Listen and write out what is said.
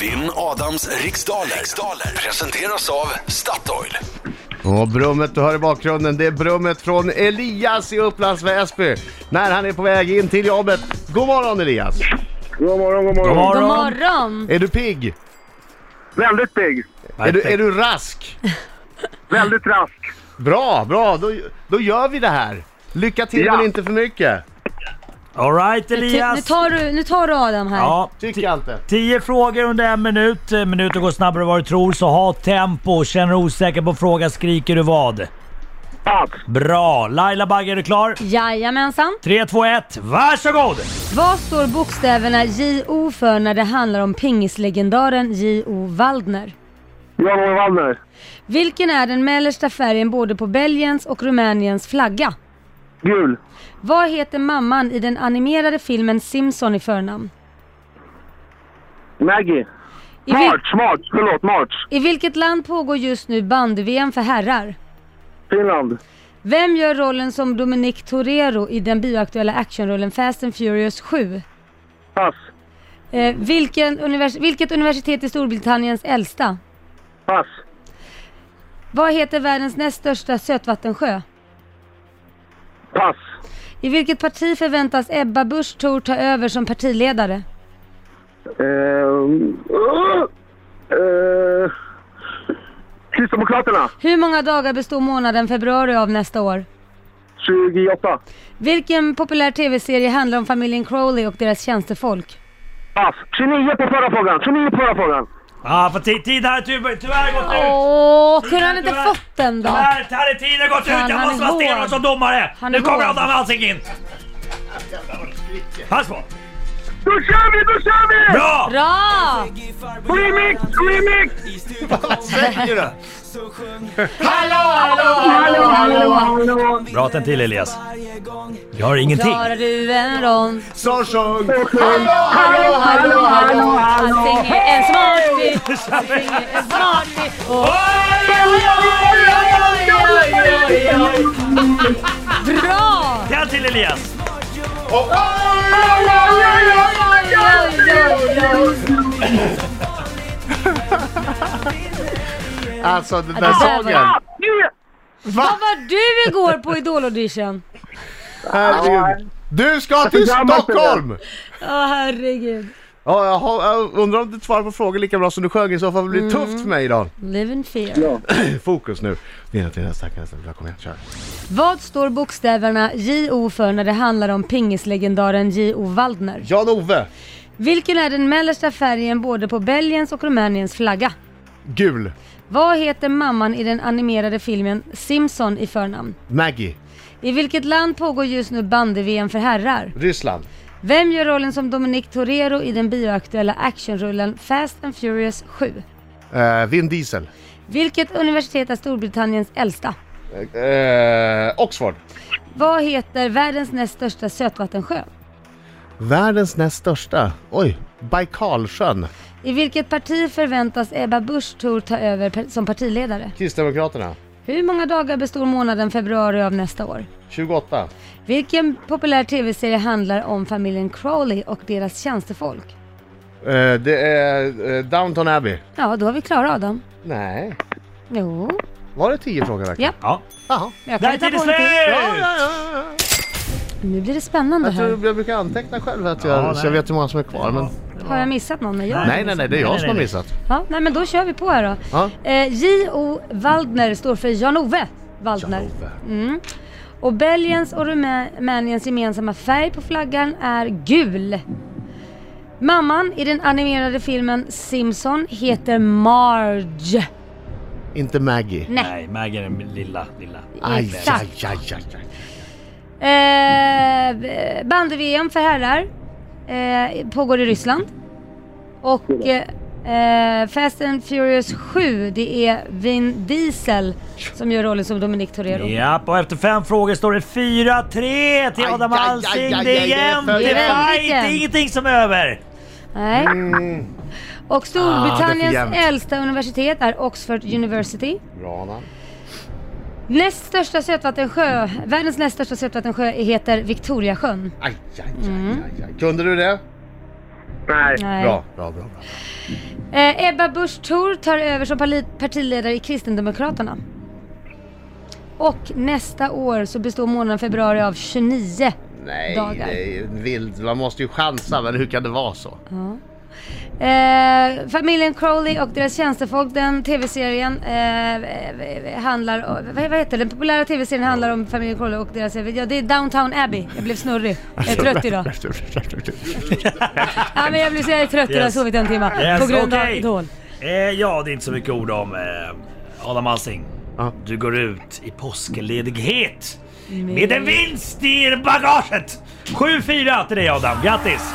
Vinn Adams riksdaler. riksdaler presenteras av Statoil. Och brummet du hör i bakgrunden, det är brummet från Elias i Upplands Väsby. När han är på väg in till jobbet. God morgon Elias! God morgon, god morgon. God morgon. God morgon! Är du pigg? Väldigt pigg. Är du, är du rask? Väldigt rask. Bra, bra, då, då gör vi det här. Lycka till Ja. men inte för mycket. Alright Nu, nu, Elias. tar du, nu tar du Adam här. Ja, Tycker jag inte. Tio frågor under en minut. Minuten går snabbare än vad du tror, så ha tempo. Känner du osäker på fråga skriker du vad? Pass. Bra! Laila Bagge, är du klar? Jajamensan. 3, 2, 1, varsågod! Vad står bokstäverna J.O. för när det handlar om pingislegendaren J.O. Waldner? Jan-Olof Wallner. Vilken är den mellersta färgen både på Belgiens och Rumäniens flagga? Gul. Vad heter mamman i den animerade filmen Simpson i förnamn? Maggie. I, vil- March, March. Förlåt, March. I vilket land pågår just nu bandy-VM för herrar? Finland. Vem gör rollen som Dominic Torero i den bioaktuella actionrullen Fast and Furious 7? Pass. Eh, vilken univers- vilket universitet är Storbritanniens äldsta? Pass. Vad heter världens näst största sötvattensjö? Pass. I vilket parti förväntas Ebba Busch Thor ta över som partiledare? Ehm, uh, uh, Kristdemokraterna. Hur många dagar består månaden februari av nästa år? 28. Vilken populär tv-serie handlar om familjen Crowley och deras tjänstefolk? Pass. 29 på förra frågan. 29 på förra frågan. Ja, för ti- tiden har tyvärr, tyvärr gått ut. Åh, kunde han inte Tyvärr. fått den då? Tyvärr, här är tiden gått ut. Fan, Jag han måste är vara stenhård hård. som domare. Han Nu kommer. Adam Alsing in. Pass på. Då kör vi, då kör vi! Bra! Bra! Remix, remix! Säger du? Hallå, hallå, hallå! Bra en till Elias. Jag har ingenting. Klarar du en rond? Så sjung! Hallå, hallå, hallå, allting är en smart bit. Allting är en smart bit. Oj, oj, oj, oj, oj, oj, oj. Bra! Till Elias. Oj, oj, oj, oj. Alltså den där det där var- sången. Vad var du igår på Idol-audition? Herregud. Du ska till det. Stockholm! Åh herregud. Ja, jag, har, jag undrar om du svarar på frågor lika bra som du sjöng i så fall blir det tufft för mig idag. Live in fear. Fokus nu. Vinna till nästa. Kom igen, kör. Vad står bokstäverna J.O. för när det handlar om pingislegendaren J.O. Waldner? Jan-Ove. Vilken är den mellersta färgen både på Belgiens och Rumäniens flagga? Gul. Vad heter mamman i den animerade filmen Simpson i förnamn? Maggie. I vilket land pågår just nu bandy-VM för herrar? Ryssland. Vem gör rollen som Dominic Torero i den bioaktuella actionrullen Fast and Furious 7? Eh, Vin Diesel. Vilket universitet är Storbritanniens äldsta? Eh, Oxford. Vad heter världens näst största sötvattensjö? Världens näst största. Oj, Baikalsjön. I vilket parti förväntas Ebba Busch Thor ta över som partiledare? Kristdemokraterna. Hur många dagar består månaden februari av nästa år? 28. Vilken populär tv-serie handlar om familjen Crowley och deras tjänstefolk? Eh, det är eh, Downton Abbey. Ja, då har vi klarat Adam. Nej. Jo, Var det 10 frågor verkligen? ja. Ja. Jaha. Jag Där kan är tiden slut! ja, ja, ja. Nu blir det spännande Jag, tror, här. jag brukar anteckna själv att jag, Ja, så jag vet hur många som är kvar. Men... Har jag missat någon? Nej, Nej, nej, nej, det är jag nej, som har nej. missat. Ja, nej men då kör vi på här då. Ja. Eh, J.O. Waldner står för Jan-Ove Waldner. Jan-Ove. Mm. Och Belgiens och Rumäniens gemensamma färg på flaggan är gul. Mamman i den animerade filmen Simpson heter Marge. Inte Maggie. Nej, Nej, Maggie är den lilla, lilla. Aj, aj, aj, aj, aj. Eh, bandy-VM för herrar eh, pågår i Ryssland. Och eh, Fast and Furious 7, det är Vin Diesel som gör rollen som Dominic Torero. Japp, och efter fem frågor står det 4-3 till Adam aj, aj, Alsing. aj, Det aj, är det är jämnt, det är fight, det är ingenting som är över. Nej. Mm. Och Ah, det är Storbritanniens för jämnt. äldsta universitet är Oxford University. Bra. Näst största sötvattensjö, världens näst största sötvattensjö heter Victoriasjön. Aj, aj, aj, aj, aj. Kunde du det? Nej. Nej. Bra, bra, bra. bra. Eh, Ebba Busch Thor tar över som partiledare i Kristdemokraterna. Och nästa år så består månaden februari av 29 Nej, dagar. det är vilt. Man måste ju chansa, men hur kan det vara så? Eh, familjen Crowley och deras tjänstefolk, den tv-serien eh, handlar om, vad, vad heter? Den populära tv-serien handlar om familjen Crowley och deras, ja det är Downtown Abbey. Jag blev snurrig. Jag är trött idag. Ja men jag blev så jag är trött idag, Yes. sovit en timme. Yes, på grund okej. av Idol. Eh, ja, det är inte så mycket ord om eh, Adam Alsing. Ja. Du går ut i påskledighet med en vinst i bagaget! 7-4 till dig Adam, grattis!